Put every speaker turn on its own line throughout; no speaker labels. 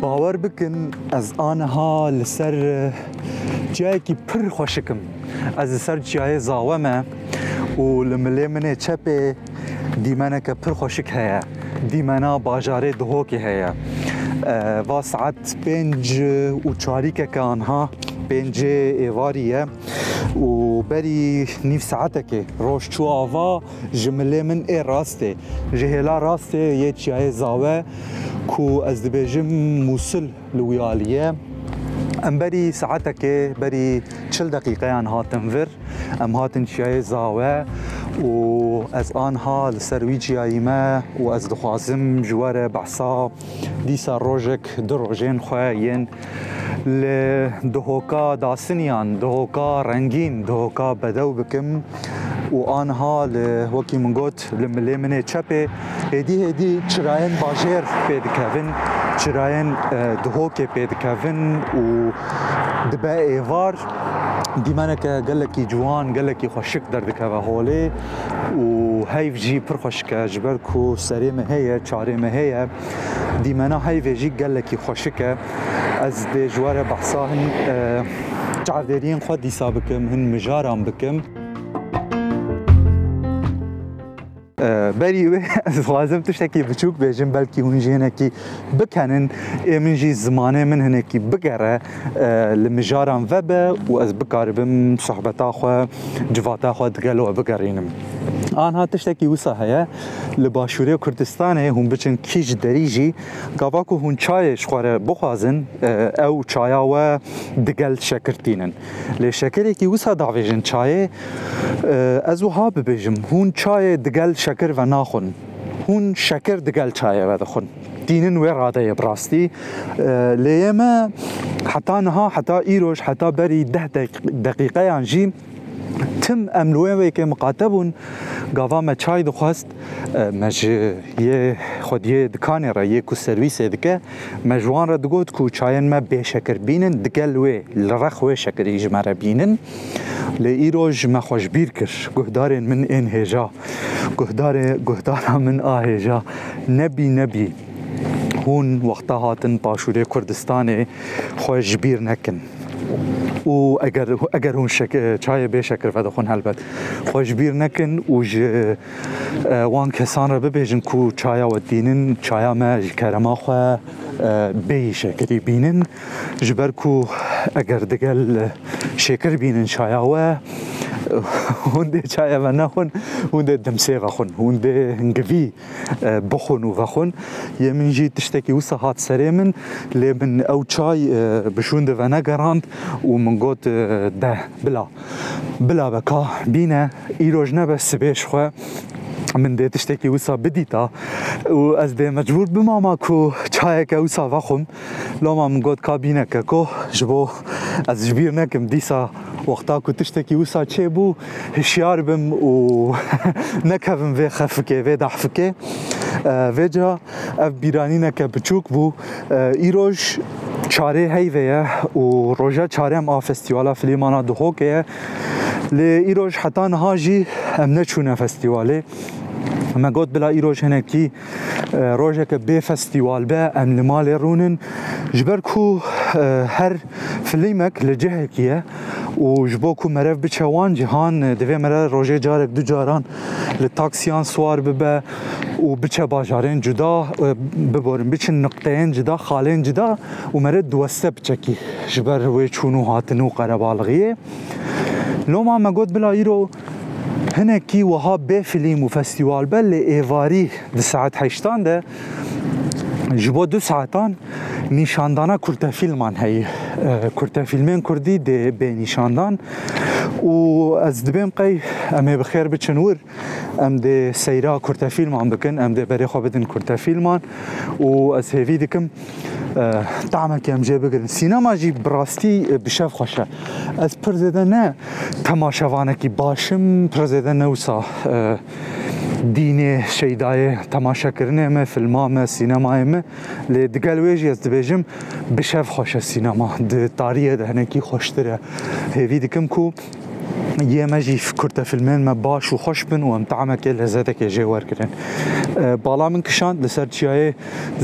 باوەڕ بکن ئەس ئاەها لەسەر جایەکی پر خۆشکم ئەس لەسەر جیایە زاوەمە و لە ملێ منێ چەپێ دیمەنەکە پر خۆشک هەیە دیمەنا باژارێ دهۆکی هەیە وا سعات پێنج و چاریکەکە ئەها پێنجێ ئێواریە وبري نيف ساعتك روش أفا جمله من اي راستي جهلا راستي يتشاي زاوه كو از دبجم موصل لوياليه ام ساعت ساعتك بری 40 دقیقه آن هاتن ور ام هاتن چیه زاوه و از آنها لسرویجی ایما و از دخوازم جواره بحثا دیسا روژک دروژین خواه لدهوكا داسنيان دهوكا رنجين دهوكا بدو بكم وآنها لوكي منقوت لملي مني تشابي هدي هدي چراين باجير بيد كافن چراين دهوكي بيد كافن و دبا ايوار دیمانه که گله کی جوان گله کی خوشک درد که و حاله و هیف جی پر خوشک جبر کو سری مهیه چاره مهیه دیمانه هیف جی گله کی خوشکه از دې جواره بحثان چاوريين خو دي سابقم هن مجارم بكم بری و لازم تو شکی بچوک بیشم بلکی اون جینه بکنن امین زمانه من هنه بگره لمجارم و و از بکاربم صحبتا خواه جواتا خواه دگلو بگرینم آنها تشتێکی وسا هەیە لە باشوورە کوردستانێ هون بچن کیژ دەریژی گاواک و هون چایە خوارە بخوازن ئەو چایاوە دگەل شەکردینن لێ شەکرێکی وسا داوێژن چایێ ئەز و ها ببێژم هون چایە دگەل شەکر و ناخن هون شەکر دگەل چایەوە دەخن دینن وێ ڕادەیە بڕاستی لێ ئێمە حتا نها حتا ئیرۆژ حتا بەری ده دقیقەیان ژیم تم املوه که مقاطع بون گاوا ما چای دخواست مج یه خود یه دکانه را یه کو سرویس دکه مجوان را دگوت کو چاین ما به شکر بینن دگلوه لرخوه شکر ایج مرا بینن لإيروج ما خوش بيركر قهدار من إن هجا قهدار قهدار من آه هجا نبي نبي هون وقتها هاتن باشوري كردستاني خوش بير نكن و اگر اگر اون شک چای به شکر فدا خون هلبت خوش بیر نکن و اه، وان کسان را ببیجن کو چای و دینن چای ما کرما خو اه، به شکری بینن جبر کو اگر دگل شکر بینن چای و hunde chaya vanahun hunde demse vakhun hunde ngevi bokhun u vakhun yemin ji tişteki usa hat seremin le min ew çay bişunde vana garand û min got de bila bila beka bîne îroj nebe sibêj xwe من دي تشتكي وسا بديتا و از وازدي مجبور بماما كو چاية چايك وسا وخم لما مقود كابينة كو جبو از جبير نكم ديسا وقتا كنت تشتكي وسا بو هشيار بم و نكهبم في خفكي في دحفكي فيجا اف بيرانينا بچوك بو ايروش چاره هیوه و روژه چاره ام فستیوالا فلیمانا دهوکه لی ایروش حتی نهاجی ام نچونه فستیواله ما گوت بلا ايروج جنکی روژه که اه، به فستیوال به ام لمال رونن جبركو هر اه، فليمك لجهه کیه و جبوكو مرف بچوان جهان اه، دوی مره روجه جارك دو جاران لتاکسیان سوار ببا و بچه باجارين جدا ببورن بچه نقطين جدا خالين جدا و مره دوسته بچکی جبر وی چونو هاتنو قربالغيه لوما ما قد بلا ايرو كي وها بفيلم مفستيوال بل ايفاري دي دساعت حيشتان ده ji bo du saetan nîşandana kurtefîlman heye kurtefîlmên kurdî dê bênîşandan û ez dibêm qey em ê bixêr biçin wir em dê seyra kurtefîlman bikin em dê berê xwe bidin kurtefîlman û ez hêvî dikim تعمەکی ئەم جێ بگرن سینەما ژی بڕاستی بشەف خۆشە ئەس پرزێدە نە تەماشەوانێکی باشم پرزێدە نەوسا دینێ شەیدایە تەماشەکردێمە فمامە سینەمایمە لێ دگەل وێژی ئەس دبێژم بشەف خۆشە سینەما تاریە دەهنێکی خۆشترە هێوی دکم کو یێمەژی کورتە فیلمێنمە باش و خوش بن و ئەم تعامەکێ لە زەتێکێ ژێوەرگن. بالا من کشاند لەسەر چیایە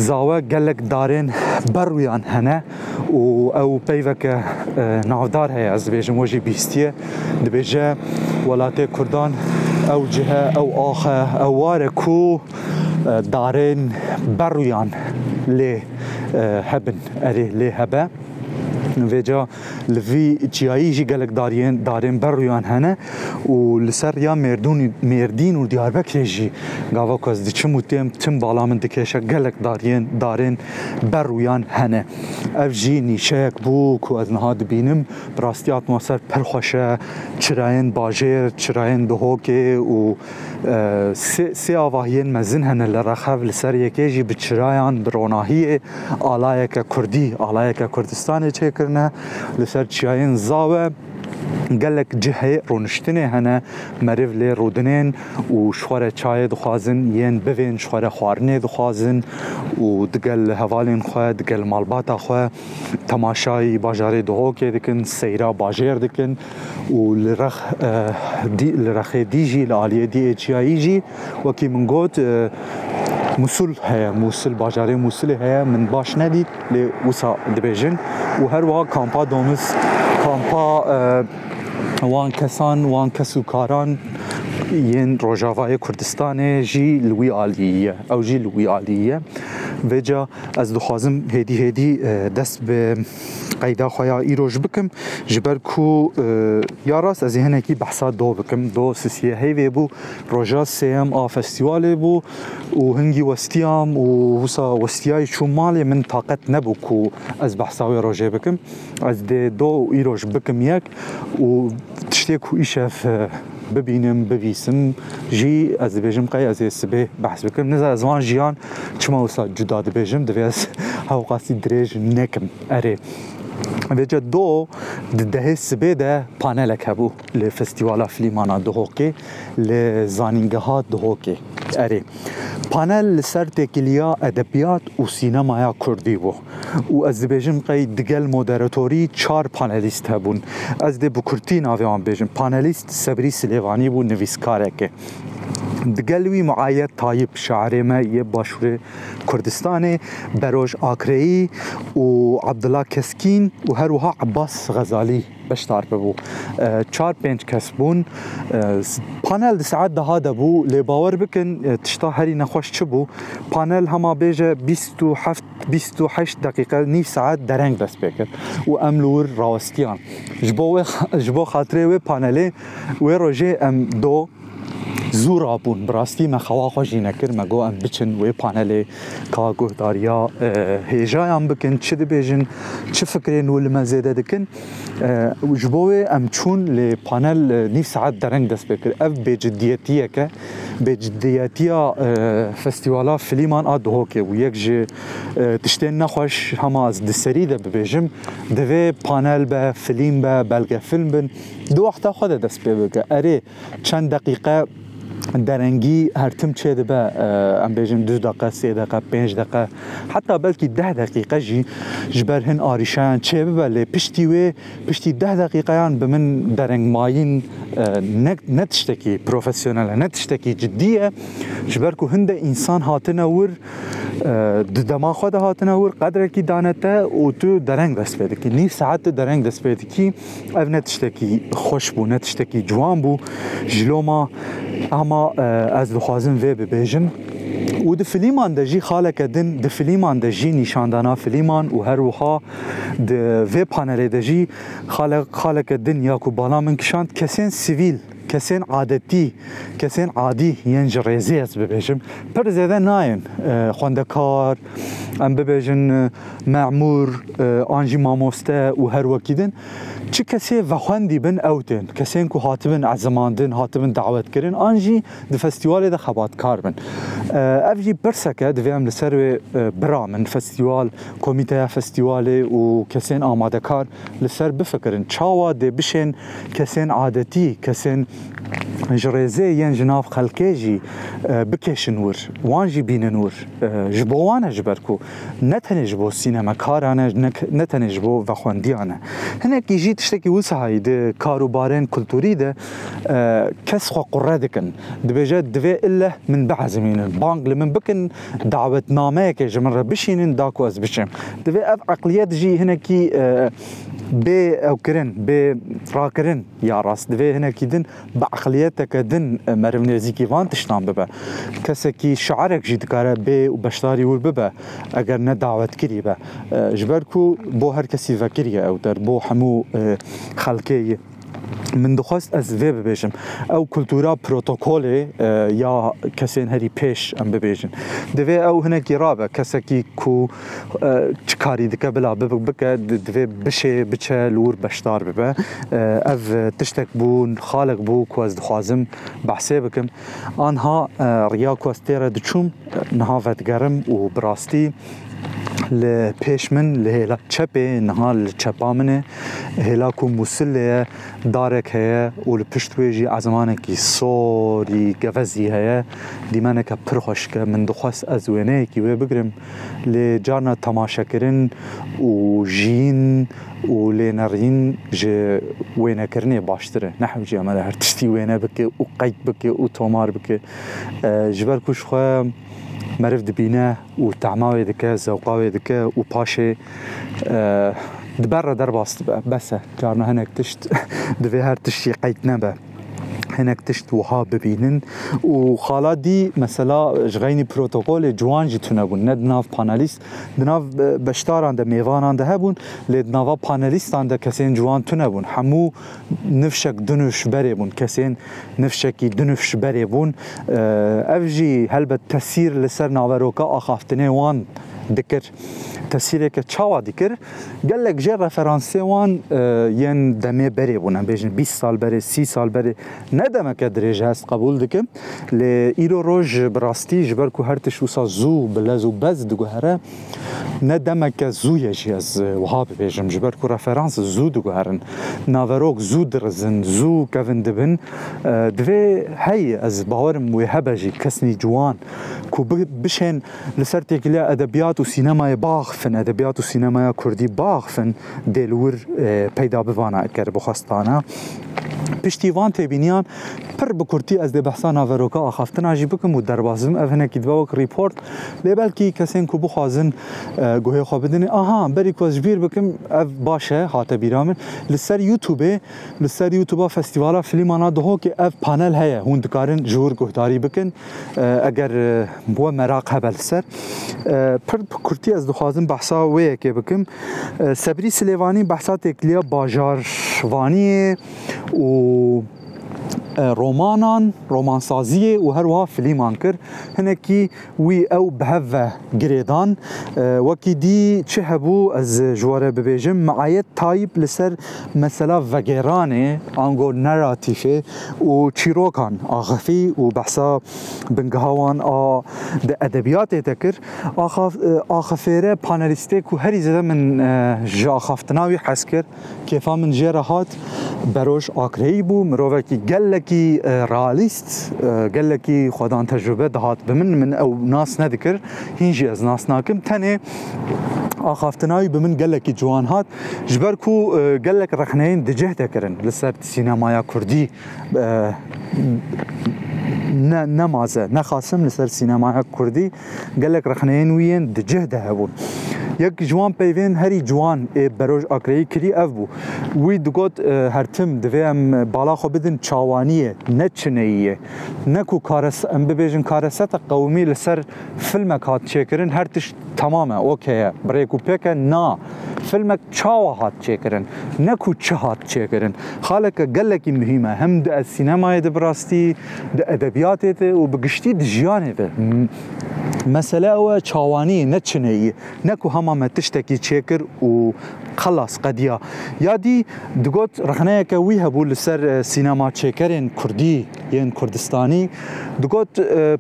زاوە گەلک دارێن بەڕویان هەنە و ئەو پەیوەکە اه، ناودار هی از بێژم وەژی بیستیه دبیجه ولاته کردان او جهه او اخه او واركو آه، دارين برويان لي آه، هبن اري لي هبه نویجا لفي چیایی جی گلک دارین دارین بر رویان هنه و لسر یا مردون مردین و دیار بکر جی دي کز دی چم و تیم تم بالا من دکشه گلک دارین دارین بر رویان هنه اف جی نیشه هاد بينم براستي اتموسفير دبینم براستی اتماسفر پر خوشه چراین باجر و سي اه، سي اواهين مزن هنا لرخف لسر یکی جی بچرایان بروناهی آلایک کردی آلایک کردستانی چه كرنا لسر شاين زاوه گلک جهه رونشتني هنا مريف لي رودنين و شاي چای دخوازن یین بوین شوار خوارنه دخوازن و دگل هوالین خواه دگل مالباتا خواه تماشای باجاری دهوکی دکن سیرا باجر دکن و آه، لرخ دی لرخ دیجی لالیه دی اچیایی وكي من قوت آه، موسول هەیە موسل باجارê موسلê هەیە min baş nedît lê wisa dibêjin û herwiha kampa domuz kampa e, wan kesan wan kesûkaran yên Rojavayê Kurdistanê jî li wî alîye ew jî li wî alîye vêca ez dixwazim hêdî hêdî e, dest bi قیدا خویا ایروج بکم جبر کو یا راست از هنکی بحثا دو بکم دو سسیه هیوی بو روژا سیم آ فستیوال بو و هنگی وستیام و وسا وستیای چو مالی من طاقت نبو کو از بحثاوی روژه بکم از دی دو ایروج بکم یک و تشتی کو ایشف ببینم بویسم جی از بیجم قای از سبه بحث بکم نزا از وان جیان چما وسا جدا دبیجم دوی از هاو قاسی دریج نکم اره Vece do di dehê sibê de panelek hebû li festîvala flîmana Duhokê li zanîngeha Duhokê erê. Panel li ser têkiliya edebiyat û sînemaya Kurdî bû û ez dibêjim qey digel moderatorî çar panelîst hebûn. Ez dê bi Kurtî navê wan bêjim. Panelîst Sebrî Silêvanî bû nivîskareke. دگل وی معاید طایب شاعر ما یه باشور کردستان بروج آکرئی و عبدالله کسکین و هر وها عباس غزالی بشتار ببو چار پنج کس بون پانل ده ساعت ده هاده بو لی باور بکن تشتا هری نخوش چه بو پانل هما بیجه بیست و هفت بیست و هشت دقیقه نیف ساعت درنگ دست بکر و ام لور راوستیان جبو خاطره و پانله و روژه ام دو زور آبون براستی ما خواه جی نکر ما گوان بچن وی پانل تا گهداریا هیجایان بکن چه دی بیجن چه فکرین و لما زیده دکن وجبوه ام چون لی پانل نیف ساعت درنگ دست بکر اف به جدیتیه که به جدیتیا فستیوالا فلیمان آد هوکه و یک جی تشتین نخوش هما از دسری ده ببیجم دوی پانل به فلیم به بلگه فیلم بن دو وقتا خود دست بکر اره چند دقیقه دەرەنگی هەرتم چێ دەبە ئەم بێژم دو دقه سێ دقه پێ دقه حتا بەلکی ده دقیقەژی ژبەر هەن ئاریشیان چێ ببە لێ پشتی وێ پشتی ده دقیقەیان بە من دەرەنگماین نەت شتێکی پرۆفسیۆنەلە نەت شتێکی جددیە ژبەر و هەندە ئینسان هاتنە ور دەماخوا دە هاتنە ور قەدرێکی دانەتە و تو دەرەنگ دەست پێ دەکی نی سعات دەرەنگ دەست پێ دەکی ئەو نەت شتێکی خۆش بوو نەت شتێکی جوان بوو ژلۆما اما از دخوازم وی ببیجم و د فلیمان د جی خالک دن د فلیمان د جی نشاندانا فلیمان و هر وها د وی پانل د جی خالک خالک دن یا کو بالا من کشاند کسین سیویل کەسێن عادەتی کەسێن عادی یەنج ڕێزی ئەس ببێژم پەر زێدە نایەن خوندەکار ئەم ببێژن مەمور ئانجی مامۆستە و هەروەکیدن چه کسی و خواندی بن اوتن کسی که هاتبن عزماندن هاتبن دعوت کردن آنجی د فستیوال ده خبات کار بن افجی اه، برسکه دوی هم لسر برامن فستیوال کمیته فستیوال و کسی آماده کار لسر بفکرن چاوا دی بشن کسی عادتی کسین جريزي ين جناف خلكيجي اه، بكيش نور وانجي بين نور اه، جبوانا جبركو نتنجبو السينما كارانا نتنجبو فخوانديانا هناك يجي تشتكي وسعه د كاروبارين كولتوري ده آه، كسخ قرادكن دبيجا دبي الا من بعز من البنك لمن بكن دعوه نامه كي جمر بشين داكو از بشين دبي اف عقليات جي هنا كي آه، بي او كرن بي راكرن يا راس دبي هنا كي دن بعقلياتك دن آه، مرمني زيكي فان تشتان ببا كسكي شعرك جي دكارا بي وبشتاري ول ببا اگر ندعوت كريبا جبركو بو هركسي فاكريا او در بو حمو أه خەڵکەیە. من دخواست ez vê bibêjim ew kultura protokolê ya kesên herî pêş em bibêjin divê ew hinekî rabe kesekî ku çikarî dike bila bibik bike divê bişê biçe lûr beşdar bibe ev tiştek bû xalek bû ku ez dixwazim behsê bikim anha riya ku ez têre diçûm niha vedgerim û birastî لپیشمن لهلا چپه نها چپامنه هلا کو مسله دارک هه و جی ازمانه کی سوری گفزی هه دیمانه که پرخوش که من دخواس از ونه کی وی بگرم ل جان تماشا کرن و جین و لی نرین جه وینه کرنه باشتره نحو جی امده هر تشتی ونه بکه و قید بکه و تومار بکه جبر کش خواه مرف دبينا وتعماوي ذكاء زوقاوي ذكاء وباشي اه، دبره درباست بس جارنا هناك تشت دفي هر تشي قيت نبه هناك تشت وها ببينن و خالا مثلا جغيني بروتوكول جوان جی تونه بون نه دناف دناف بشتار ده میوانان ده هبون لی دناف پانلیستان ده کسین جوان تونه بون همو نفشک دنوش بري بون كسين نفشكي دنوش بري بون افجي اه، هلبت تسير لسر ناوروکا آخافتنه وان دكر تفسيرك تشاوا دكر قال لك جا وان آه، ين دمي بري بونا بيجن 20 سال بري 30 سال بري ندم كدريج هست قبول دكم لي ايرو روج براستي جبركو هرتش وصا زو بلا زو باز دو هرا ندم ك كزو يجيز وهاب بيجن جبر كو رفرنس زو دو هرن نافروك زو درزن زو كافن دبن آه، دوي هي از باورم وهبجي كسني جوان كو بشن لسرتي كلا ادبيات و سینمای باخفن ادبیات و سینمای کردی باخفن دلور پیدا بوانا اگر بخواستانا پشتیوان تبینیان پر بکورتی از ده بحثا ناوروکا آخافتنا جی بکم و دربازم او هنه کدوا ریپورت لیبل کی کسین کو بخوازن گوه خواه دنی. آها بری کواز بیر بکم او باشه هاته بیرامن لسر یوتیوبه لسر یوتیوبا فستیوالا فلیمانا دهو که او پانل هیه هون جور گهداری بکن اگر بو مراق هبل سر Kurd Kurtiye ez dixwazim behsa wê yekê bikim. Sebrî Silêvanî behsa têkiliya bajarvaniyê û رومانان رومان و هروها فلیمان کرد هنكي وي او بهوه غريدان وكي دي چه هبو از جواره ببیجم معایت تايب لسر مثلا وگرانه آنگو نراتیفه و چیروکان اخفي و بحسا بنگهاوان آ دا ادبياتي تکر آخف آخفیره پانلیسته و هری من جا خفتناوي حسكر كيفا من جيرهات هات بروش اكريبو مروكي مرووکی gelekî realîst gelekî xwedan tecrübe dihat bi min min ew nas nedikir hîn jî ez nas nakim tenê axaftinayî bi min gelekî ciwan hat ji ber ku gelek rexneyên dicih te kirin li ser sînemaya Kurdî nemaze nexasim li ser sînemaya Kurdî gelek rexneyên wî yên dicih de hebûn. یک جوان پیوین هری جوان بروج اکری کری اف بو وی دگوت هر تیم دویم بالا خو بدن چاوانیه نه چنیه نکو کارس ام ببیجن کارست قومی لسر فیلم هات چیکرن هر تش تمامه اوکیه بریکو پیک نا فیلم چاوا هات چیکرن نکو چه هات چیکرن خالک گلکی مهمه هم د سینمای د براستی د ادبیات او بگشتي د ژوند مثلا او چاوانی نه چنیه نکو هم dema me tiştekî çêkir û xelas qediya ya dî digot rexneyeke wî hebû li ser sînema çêkerên Kurdî yên Kurdistanî digot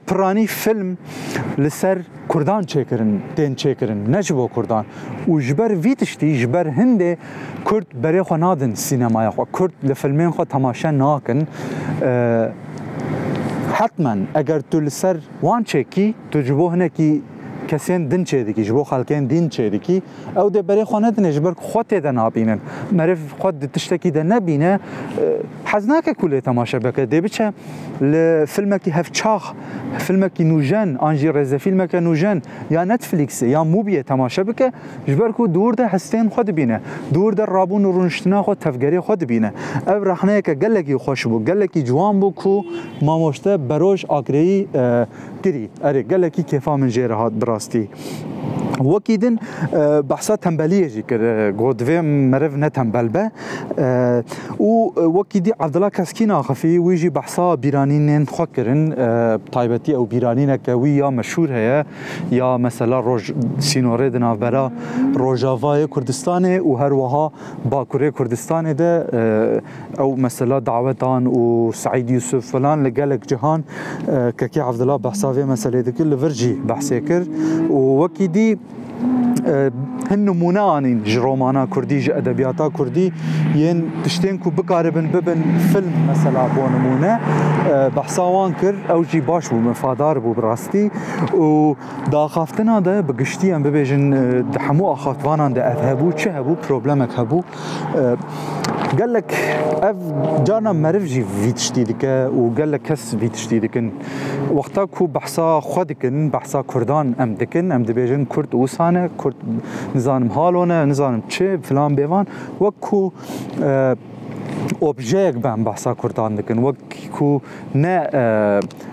piranî film li ser Kurdan çêkirin tên çêkirin ne ji bo Kurdan û ji ber vî tiştî ji ber Hindê Kurd berê xwe nadin sînemaya xwe Kurd li filmên xwe temaşe nakin حتما ئەگەر tu li ser wan çêkî tu ji bo hinekî کەسێن دن چێدێکی ji بۆ خەکەن دین چێدێکی ئەو دێ بەرێ خۆ نەدنێ ji ber xwe têde nabînin meriv xwe di tiştekî de nebîne hez nake ku lê temaşe beke dê biçe li filmekî hevçax filmekî nûjen an jî rêzefîlmeke nûjen ya netflîksê ya mobiye temaşe bike ji ber ku dûr de hestên xwe dibîne dûr de rabûn û rûniştina xwe tevgerê xwe dibîne ev rexneyeke gelekî xweş bû gelekî ciwan bû ku mamoşte beroj akreyî تري اري قال لك كيفا من جيرة هاد براستي وكيدن آه، بحصة تنبلية جي جيكر غودفي مرف نتنبل به آه، وكيدي آه، عبد الله كاسكينا خفي ويجي بحصة بيرانين خكرن طيبتي او بيرانين يا مشهور هي يا مثلا روج سينوري دنا برا روجافاي كردستان هر وها باكوري كردستان ده او مثلا دعوتان سعيد يوسف فلان لقالك جهان ككي عبد الله بحصة طافي مسألة ذكر لفرجي بحث كر ووكيدي اه، هن مونانین جرومانا كردي جي أدبياتا كردي ين تشتين كو کو ببن فيلم مثلا بو نمونه اه، بحثاوان كر او جي باش بو مفادار بو براستي و دا خافتنا دا بقشتيا ببجن ببیجن اه، ده همو اخافتوانان اذهبو چه هبو پروبلمک هبو قال لك اف جانا مرفجي في تشتيدك وقال لك هس في تشتيدك وقتاكو بحثا خدكن بحثا كردان ام دكن ام دبيجن كرد وسانه كرد کرد نزانم حالونه نزانم چه فلان بیوان کو اوبجيك بان بحسا كردان دكن وكو نا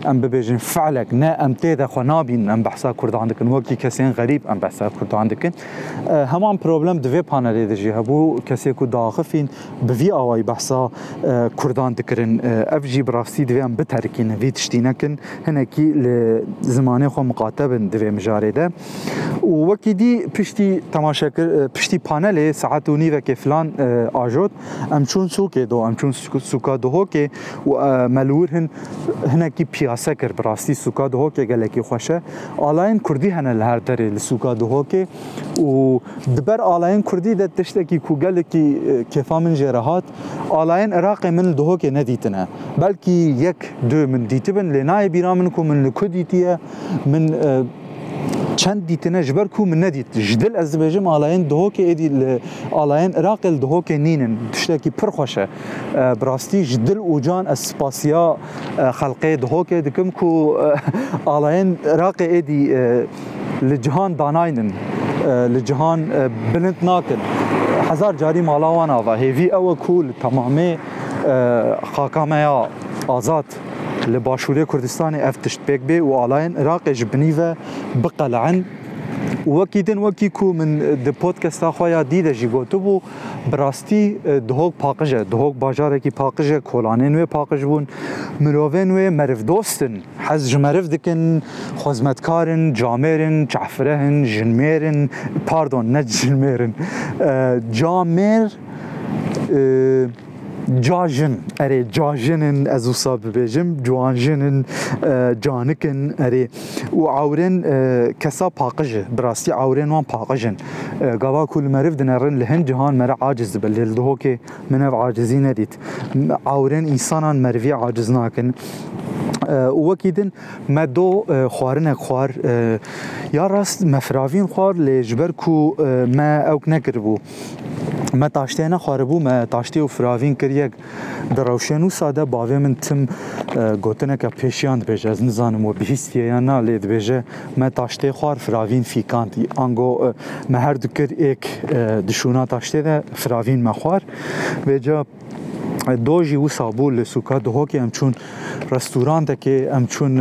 ام ببيجن فعلك نا ام تيدا خو نابين ام بحسا كردان دكن وكي كسين غريب ام بحسا كردان دكن همان بروبلم دوي بانالي دجي هبو كسي كو داخفين بفي اواي بحسا كردان دكرن اف جي برافسي دوي ام بتركين في تشتينكن هنكي لزمانه خو مقاتبن دوي مجاري ده وكي دي بشتي تماشاكر بشتي بانالي ساعات ونيفا كفلان اجوت ام چون سو شو كيدو ام چون سوكادو هوكي و اه، ملور هن هنا كي بياسا كر براستي سوكادو هوكي گلكي خوشه آلاين كردي هن الهر دري لسوكادو هوكي و دبر آلاين كردي ده تشتكي كو گلكي كيفا من جرهات آلاين عراقي من دهوكي نديتنا بلكي يك دو من ديتبن لناي بيرامن كو من لكو ديتيه من çend dîtine ji ber ku min nedît ji dil ez dibêjim alayên dihokê êdî li alayên Iraqê li dihokê nînin tiştekî pir xweş e bi rastî ji dil û can ez spasiya xelqê dihokê dikim ku alayên Iraqê êdî li cihan danaynin li cihan bilind nakin hezar carî mala wan ava hêvî ew e ku li temamê xakameya azad لباشوري كردستان افتشت بيك بي و الاين راقي جبنيفه بقلعن وكيدن وكيكو من دي بودكاست اخويا دي دي جيبوتو بو براستي دوغ باقجة دهوك باجاركي باقجة كولانين وي باقج بون مروفين وي مرف دوستن حز جمرف دكن خزمتكارن جامرن جعفرهن جنميرن باردون نت اه، جامر اه، جاجن اري جاجن ازو صاب بيجم جوانجن اه، جانكن اري وعورن كسا اه، باقج براستي عورن وان باقجن قوا اه، كل مرف دنرن لهن جهان مر عاجز بل الدهوكي من عاجزين ديت عورن انسانان مرفي عاجزناكن وەکی دن مە دۆ خواردنە خوار یا ڕاست مەفراوین خوار لێ ژبەر و مە ئەوک نەکردبوو. Me taşteye nexwaribû me taştê û firavîn kiriyek di rewşên û sade bavê min tim gotineke pêşiyan dibêje ez nizanim û bihîstiyeya na lê dibêje me taştê xwar firavîn fîkantî ango me her dikir êk dişûna taştê de firavîn me xwar bêca دۆژی و سابوو لە سوکات دهۆکی ئەم چون ڕستورانتێکی ئەم چون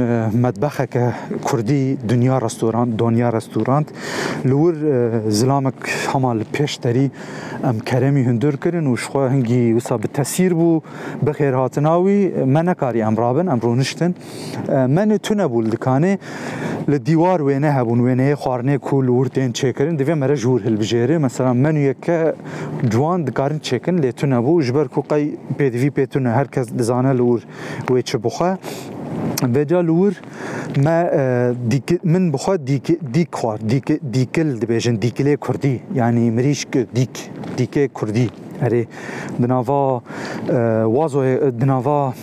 مەدبەخەکە کوردی دنیا ڕستۆران دنیا ڕستورانت لور زلامک هەما لە پێشتەری ئەم کەرەمی هندرکردن و شخوا هەنگی وسا بە تەسیر بوو بە خێرهاتناوی منەکاری ئەمڕابن ئەمڕۆ نشتن من تو نەبوو دکانێ لە دیوار وێنە هەبوون وێنەیە خواردنێ و لورتێن چێکردن دەبێ مەرە ژور هەلبژێرە مەسەلا من یەکە جوان دکارن چێکن لێ تو نەبوو ژبەر کوقی pêdivî pêtûne herkes dizane li wir wê çi bixwe Beca liwir me min bixwe dîk xwar dîkil dibêjin dîkilê Kurdî yanî mirîşk dîk dîkê Kurdî Erê di nava e, wazoyê e, di nava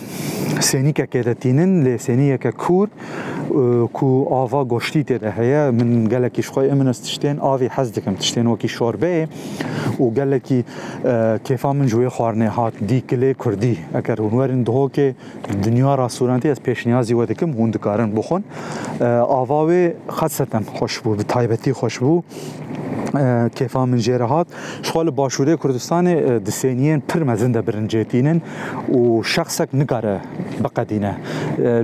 sênîkekê de tînin lê sêniyeke kûr e, ku ava goştî tê de heye min gelekî xwe min ez tiştên avê hez dikim tiştên wekî şorbeyê û gelekî kêfa min ji wê xwarinê hat dîkilê Kurdî eger hûn werin dihokê dinya rasurantî ez pêşniyazî we dikim hûn dikarin bixwin ava wê xesetem xweş bû bi taybetî xweş bû kefa min jê re hat ji xwe li başûrê Kurdistanê diseniyên pir mezin de birincêtînin û şexsek nikare biqedîne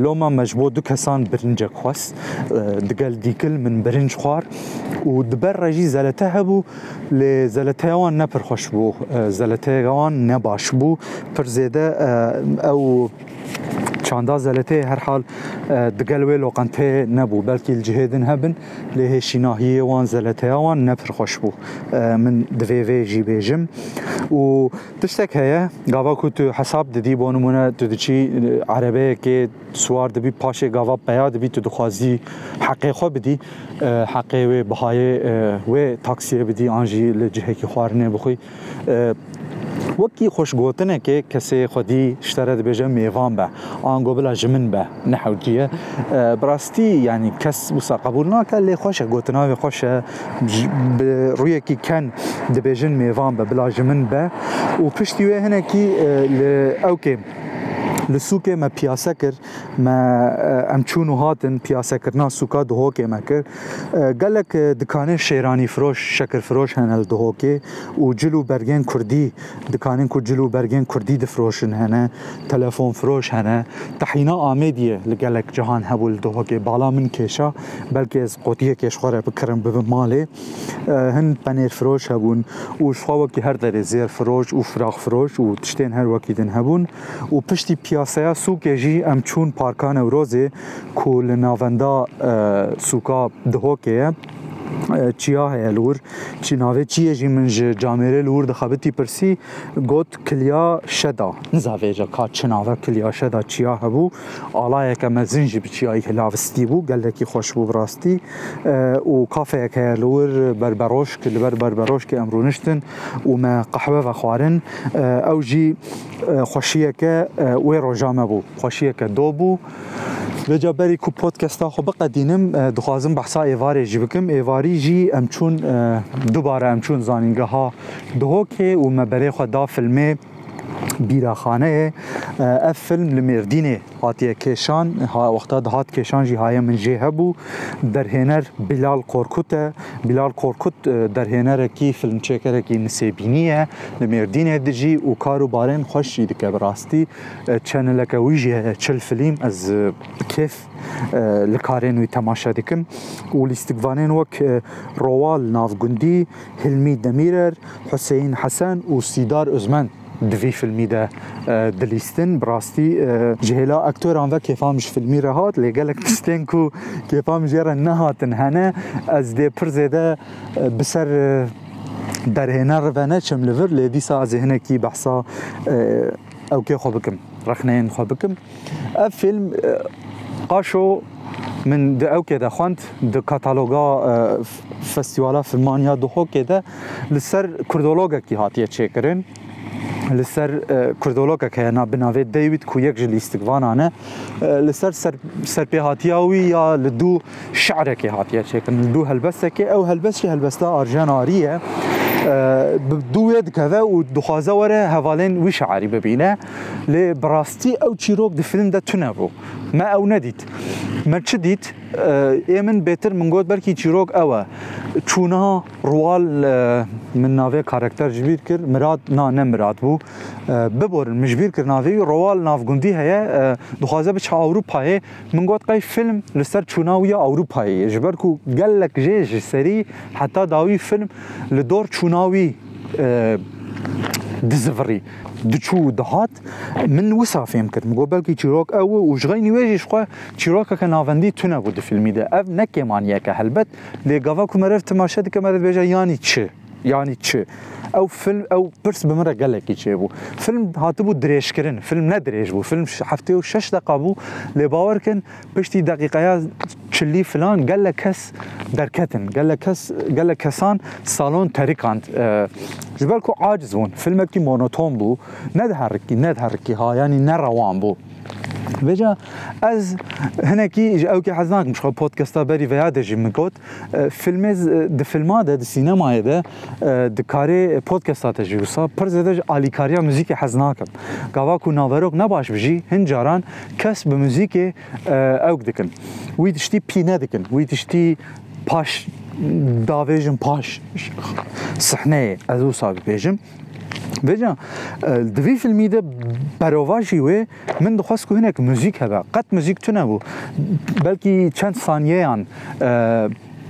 loma me ji bo du kesan birincek xwest digel dîkil min birinc xwar û di ber re jî zelete hebû lê zeleteya wan ne pir xweş bû zeleteya wan ne baş bû pir zêde ew çanda zelete her hal digel wê loqenteyê nebû belkî li cihêdin hebin lê hêşînahiyê wan zeleteya wan ne pir xweş bû min divê vê jî bêjim û tiştek heye gava ku tu hesab didî bo nimûne tu diçî erebeyekê siwar dibî paşê gava peya dibî tu dixwazî heqê xwe bidî heqê wê bihayê wê taksiyê bidî an jî li cihekî xwarinê bixwî وەکی كي كسي خودی اشترد دەبێژە میێوان بە انغو بلا كي براستي يعني كس ینی قبولنا كالي خوش لێ وي خوش خۆشە كي كان دەبێژن میێوان بە بلا جمن بە و پشتی وێ هەنێکی ئەو لسوقه ما پیاسه کر ما ام چون و هاتن پیاسه کرنا سوقا دهوکه ما كر قالك دكان شیرانی فروش شكر فروش هنل دهوکه وجلو برجين كردي دكان كو جلو برجين كردي دفروشن هنا تلفون فروش هنا تحينا آمدیه لقالك جهان هبول دهوکه بالا من كيشا بلکه از قوتیه كيش خورا بكرم بمالي هن پنیر فروش هبون و شخوا که هر داري زير فروش و فراخ فروش و تشتین هر وکی دن هبون و پشتی پیا پیاسه سوکه جی ام چون پارکان و روزه کول ناوندا سوکا دهوکه چیا هەیە لور چی ناوێ چیەژی من ji camerê lûr dixebitî pirsî got kiliya şeda nizavêje ka çinave kiliya şeda çiya hebû alayeke me zin jî bi çiyayî hilavistî bû gelekî xweş bû rastî û kafeyek heye lûr berberoş ki li ber berberoşkê emrû niştin û me qehwe ve xwarin ew jî xweşiyeke wê roja me bû xweşiyeke do bû Li ceberî ku podcasta xwe biqedînim e, dixwazim behsa êvarê jî bikim. Êvarî jî em çûn e, dubare em çûn zanîngeha dihokê û me berê xwe da filmê بیراخانه اف فیلم لمردینه هاتیه کشان ها وقتا هات کشان جی های من جه هبو درهنر بلال کورکوت بلال کورکوت درهنر کی فیلم چکر کی نسبینیه لمردینه دجی او کارو بارن خوش دکه براستی چنل که ویجه چل فیلم از کیف لکارین وی تماشا دکم و لیستگوانین وک روال نافگندی هلمی دمیرر حسین حسن و سیدار ازمند دوی فیلمی ده دلیستن براستی جهلا اکتوران و کفامش فیلمی را هات لگلک تشتین کو کفامش یارا نهاتن هنه از دی پرزیده بسر درهنه روانه چم لور لیدی سا ذهنه کی بحثا او کی خو بکم رخنین خو بکم اف فیلم قاشو من د او کې د خوند د کاتالوګا فستیوالا فلمانیا د هو کې ده لسر کردولوګه کی هاتیه چیکرین لسر کردولوکا که خیر بناوی دیوید کو یک جلی استقوانانه لسر سر سر پہ ہاتھیاں یا لدو شعر کے ہاتھیاں چھ لدو هلبسته که او هلبسته هلبسته اور جن بدوێت کەە و دخوازەوەرە هەواڵێن وی شعاری ببینە لێ بڕاستی ئەو چیرۆک دفرندە تونە بوو مە ئەو نەدیت مەرچ دیت ئێ من بێتر منگۆت بەرکی چیرۆک ئەوە چوونا ڕوال من ناوێ کارکتەر ژبیر کرد مرات نا نەمرات بوو ببرن مژبیر کرد ناوێوی ڕۆوال ناافگوندی هەیە دخوازە بچ ئەوروپایە منگۆت قەی فلم لەسەر چووناویە ئەوروپایە ژبەر و گەلەک ژێژ سەری حتا داوی فلم لە دۆر چوون يوناوي دزفري دچو دهات من وصافي يمكن مگو بلكي چيروك او وش غي نواجي شخوا چيروكا كنافندي تونه بود فيلمي ده اف نكي مانيا كهلبت لي غاوا كمرف تماشا دي كمرف بيجا يعني چه يعني چه او فيلم او برس بمرة قال يجيبو فيلم هاتبو دريش كرن فيلم لا دريش بو فيلم حفته وشش دقابو لي باور كان تي دقيقة يا تشلي فلان قال لك كس دركتن قال لك كس قال لك كسان صالون تاريكانت آه، جبالكو عاجزون فيلمك مونوتون بو ندهركي ندهركي ها يعني نروان بو فيجا از هناكي او كي حزناك مش بودكاستا بري في هذا جي مكوت فيلمز د فيلما ده د سينما ده د كاري بودكاستا تجي وصا برز ده علي كاريا موزيك حزناك كاوا كو نافروك نباش بجي هنجاران كسب موزيك اوك دكن وي تشتي بينا دكن وي تشتي باش دافيجن باش صحنه از وصا بيجم بجا دوی فیلمی ده برواجی و من دخواست که هنک موزیک هبه قط موزیک تو نبو بلکی چند ثانیه آن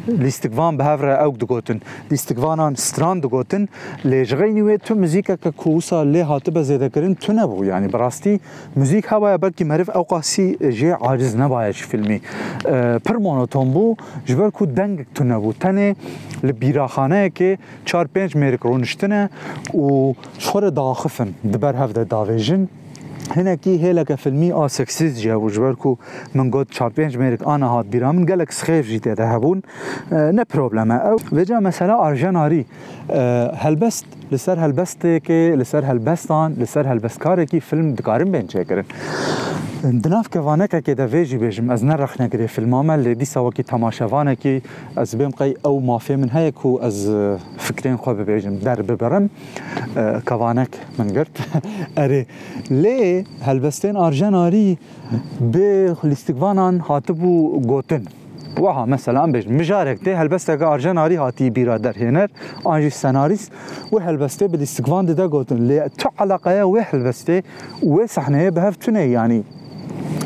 لیستگوان به هفره اوک دگوتن لیستگوانان ستران دگوتن لیجغی نوی تو مزیکا که کوسا لی هاتب زیده کرن تو نبو یعنی براستی مزیک هوا بلکی مرف او قاسی جی عاجز نبایش فیلمی پر مونوتون بو جبر کو دنگ تو نبو تنه لبیراخانه که چار پنج میرک رونشتنه و شور داخفن دبر هفته داویجن هنكي هيلك فيلمي اه سكسيس جا وجبركو من قد شاربينج ميرك انا هات بيرا من قالك سخيف جيتا ذهبون آه نا بروبلما او بجا مثلا ارجناري آه هل بست لسر هەلبەستێکێ لەسەر هەلبەستان لەسەر هەلبەستکارێکی فلم دکارم بێن چێکردن. دناف کەوانەکەکێ دەێژی بێژم ئەس نەڕخنەگرێ فیلمامە لێ دیساوەکی تەماشەوانێکی ئەس بێم قەی ئەو مافێ من هەیەک و ئەس فکرێن خۆ ببێژم دەر ببرم کەوانەک منگرت ئەرێ لێ هەلبەستێن ئارژەناری بێ لیستیکوانان هاتبوو گوتن. وها مثلا بج مجارك ده هلبسته که آرژناری هاتي بیرا در هنر انجي سناریس و هلبسته به دستگوان ده گوتن لي تو علاقه و هلبسته و صحنه به هفتونه یعنی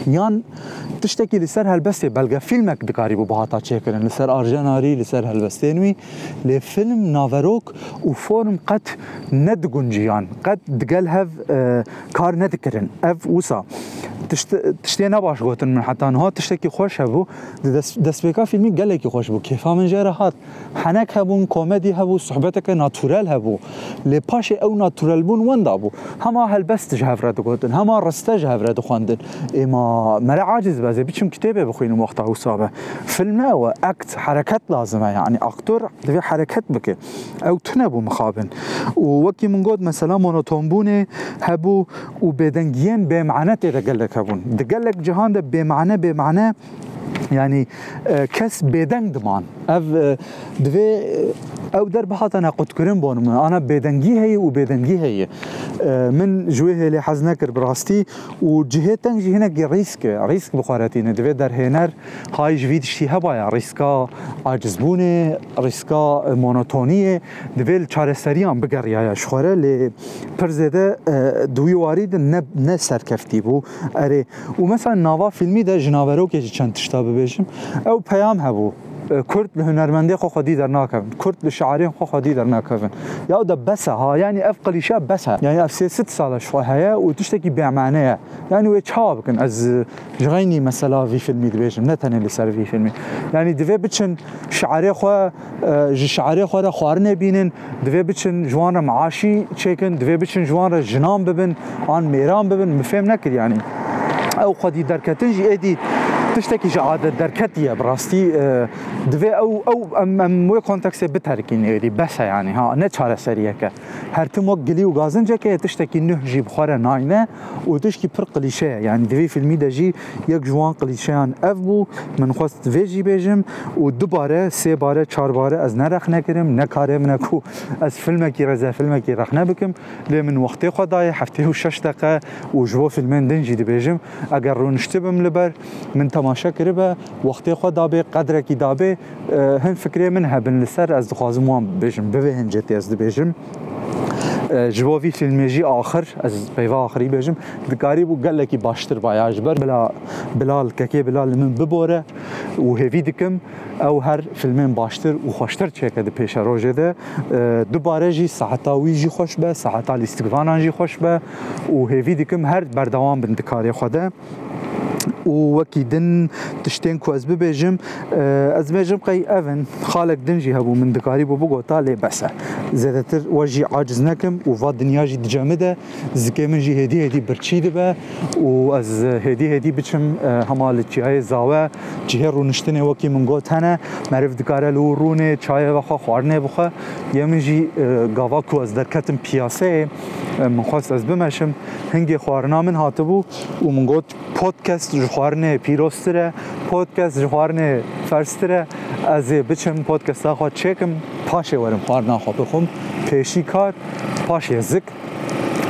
یان تشتكي لسر هالبسته بلغا فيلمك دكاري بو بهاتا تشيكرن لسر ارجناري لسر هالبستينوي لفيلم نافروك وفورم قد ندقنجيان قد دقل هف آه كار ندكرن اف وسا تشتي تشتێ نەباشگوتن من حتى نهار خوش حتانها تشتێکی خۆش هەبوو دەستپێکا فیلمی گەلێکی خۆش بوو کێفا منجێرە هات حەنەک هەبوون کۆمەدی هەبوو سوحبەتەکە ناتورل هەبوو لێ پاشێ ئەو ناتورل بوون وندا بوو هەما هەلبەستش هەفرە هما هەما ڕستەژ هەفرە دەخواندن ئێمە مەرە عاجز بازي بيشم كتابه بخوين وقت او صابه فيلم هو اكت حركات یعنی يعني اكتر حرەکەت حركات بك او تنبو مخابن ووكي وەکی من گوت مەسەلا مۆنۆتۆمبوونێ هەبوو و بێدەنگیان بێمعانەتێ دەگەلەکە جوابون ده قال لك جهان ده بمعنى بمعنى يعني كس بيدنگ دمان اف دوي او در بحاتا ناقد كرن بون انا بيدنگي هي و بيدنگي هي من جويه لي حزنكر براستي و جهتن جهنا جي ريسك ريسك بخاراتي دوي در هنر هاي جويد شي هبا ريسكا عجزبونه ريسكا مونوتونيه دوي چارسريان بگر يا شخوره لي پرزده دوي واريد نه سركفتي بو اري و مثلا نوا فيلمي ده جناوروكي چند تشتا ببێژم ئەو پەیام هەبوو اه، کورد لە هوەرمەندی خۆ خۆدی دەرناکەون کورد لە شعری خۆ خۆدی دەرناکەون یاو دە بەسە هاینی ئەف قلیشە بەسە یانی ئەف ست ساڵە شو هەیە و تشتێکی بێمانەیە یانی وێ چاوا بکەن ئەس ژغینی في فیلمی دبێژم نەتەنێ لە سەروی فیلمی ینی دوێ بچن شعری خۆ ji اه، شعری خۆرە خواردنێ بینن دوێ بچن جوان معاشی چێکن دوێ بچن جوانە جنام ببن آن مێران ببن مفهم نەکرد ینی او خۆدی دەرکەتن ژی ئێدیت تشتكي جا عاد دركتية براستي آه، دوي او او ام ام وي كونتاكس بتركين يدي بس يعني ها نه چاره سريك هر تم وقت قلي وغازن جاكي تشتكي نه جي بخارة ناينة وتشكي بر قليشة يعني دوي في الميدا جي يك جوان قليشان اف بو من خواست دوي جي بيجم ودبارة سي باره چار باره از نرخ نكرم نكارم نكو از فيلمكي رزا فيلمكي رخ نبكم لي من وقتي خداي حفتي وشش دقيقة وجوا فيلمين دنجي دبيجم اگر رونشتبم لبر من تم تماشا کریبه وقتی خود دابه قدر کی دابه هن فکری من هبن لسر از دخوازم وان ببیجم ببهنجتی از دبیجم جوابی فیلمی جی آخر از پیوا آخری بیجم دکاری بو گله کی باشتر بایا جبر بلا بلال ککی بلال من ببوره و هفی دکم او هر فیلمین باشتر و خوشتر چکه ده پیش روژه ده دوباره جی ساعتا وی جی خوش به ساعتا لیستگوانان جی خوش به و هفی دکم هر بردوام بند کاری خوده و وەکی دن تشتێن کو ئەس ببێژم ئەس اه، بێژم قەی ئەڤن خاڵێک دنجی هەبوو من دکاری بۆ بگۆتا لێ بەسە زێدەتر وەژی عاجز نەکەم و وا دنیاژی دجەمدە زکێ منژی هێدی هێدی برچی دەبە و ئەس هێدی هێدی بچم اه، هەما لە چیهای زاوە جهێ ڕوونشتنێ وەکی من گۆت هەنە مەرف دکارە لە و ڕوونێ چایەوەخوا خواردنێ بخە یە منژی اه، گاوا کو ئەس دەرکەتم پیاسەیە منخواست ئەس بمەشم هەنگێ خواردنا من هاتبوو و من گوت پۆتکەست جوارنه پیروستره پودکست جوارنه فرستره از بچم پودکست خوا چکم پاشه ورم خوارنا خوا بخوم پیشی کار پاشه زک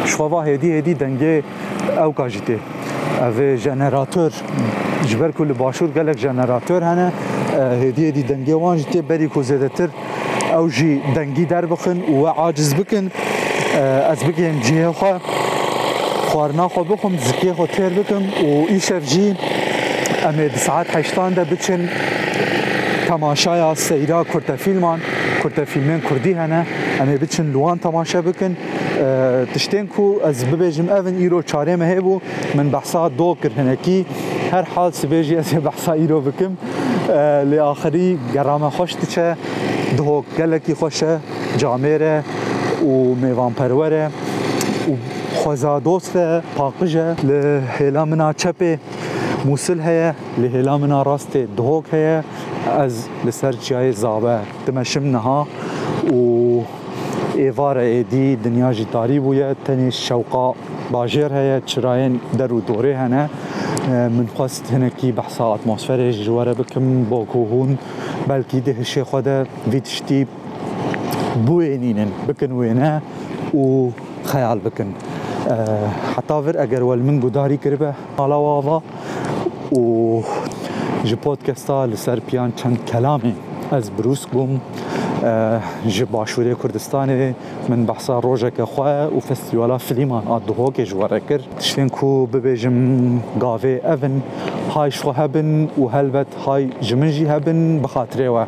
شخوا هدی هدی دنگه او کاجیته او جنراتور جبر کل باشور گلک جنراتور هنه هدی هدی دنگه وان جیته بری کوزده تر او جی دنگی در بخن و عاجز بکن از بگیم جیه خواه خوارنا خو بخم زکی خو تیر بکم و ایشف جی دی ساعت هشتان ده بچن تماشای سیرا کرد فیلمان کرد فیلمین کردی هنه امید بچن لوان تماشا بکن تشتین کو از ببیجم اون ایرو چاره مه بو من بحثا دو کر هنکی هر حال سبیجی از بحثا ایرو بکم لی آخری گرامه خوش دیچه دو گلکی خوشه جامیره و میوان پروره و خوزا دوست پاکجه لحیلا هلامنا چپه موسل هەیە لە هێلامنا ڕاستێ دهۆک هەیە ئەز لەسەر جای زابه دمەشم نەها و ئێوارە ئێدی دنیاژی تاری بووە تەنی شوقا باجر هەیە چراین در و دوره هەنە من خواست هەنەکی بەحسا ئەتمۆسفەرێش ژوارە بکم با کۆهون بلکی دهشێ خود ویدشتی تشتی بێنینن بکن وێنە و خیال بکن. حتى اگر ول من جداري كربة على و و جي بودكاستا لسر بيان چند كلامي از بروس گوم جي باشوري كردستان من بحثا روجا كخوا و فستيوالا آدهو ادهوك جواره كر تشتين كو ببيجم غافي اون هاي شخو هبن و هلبت هاي جمنجي هبن و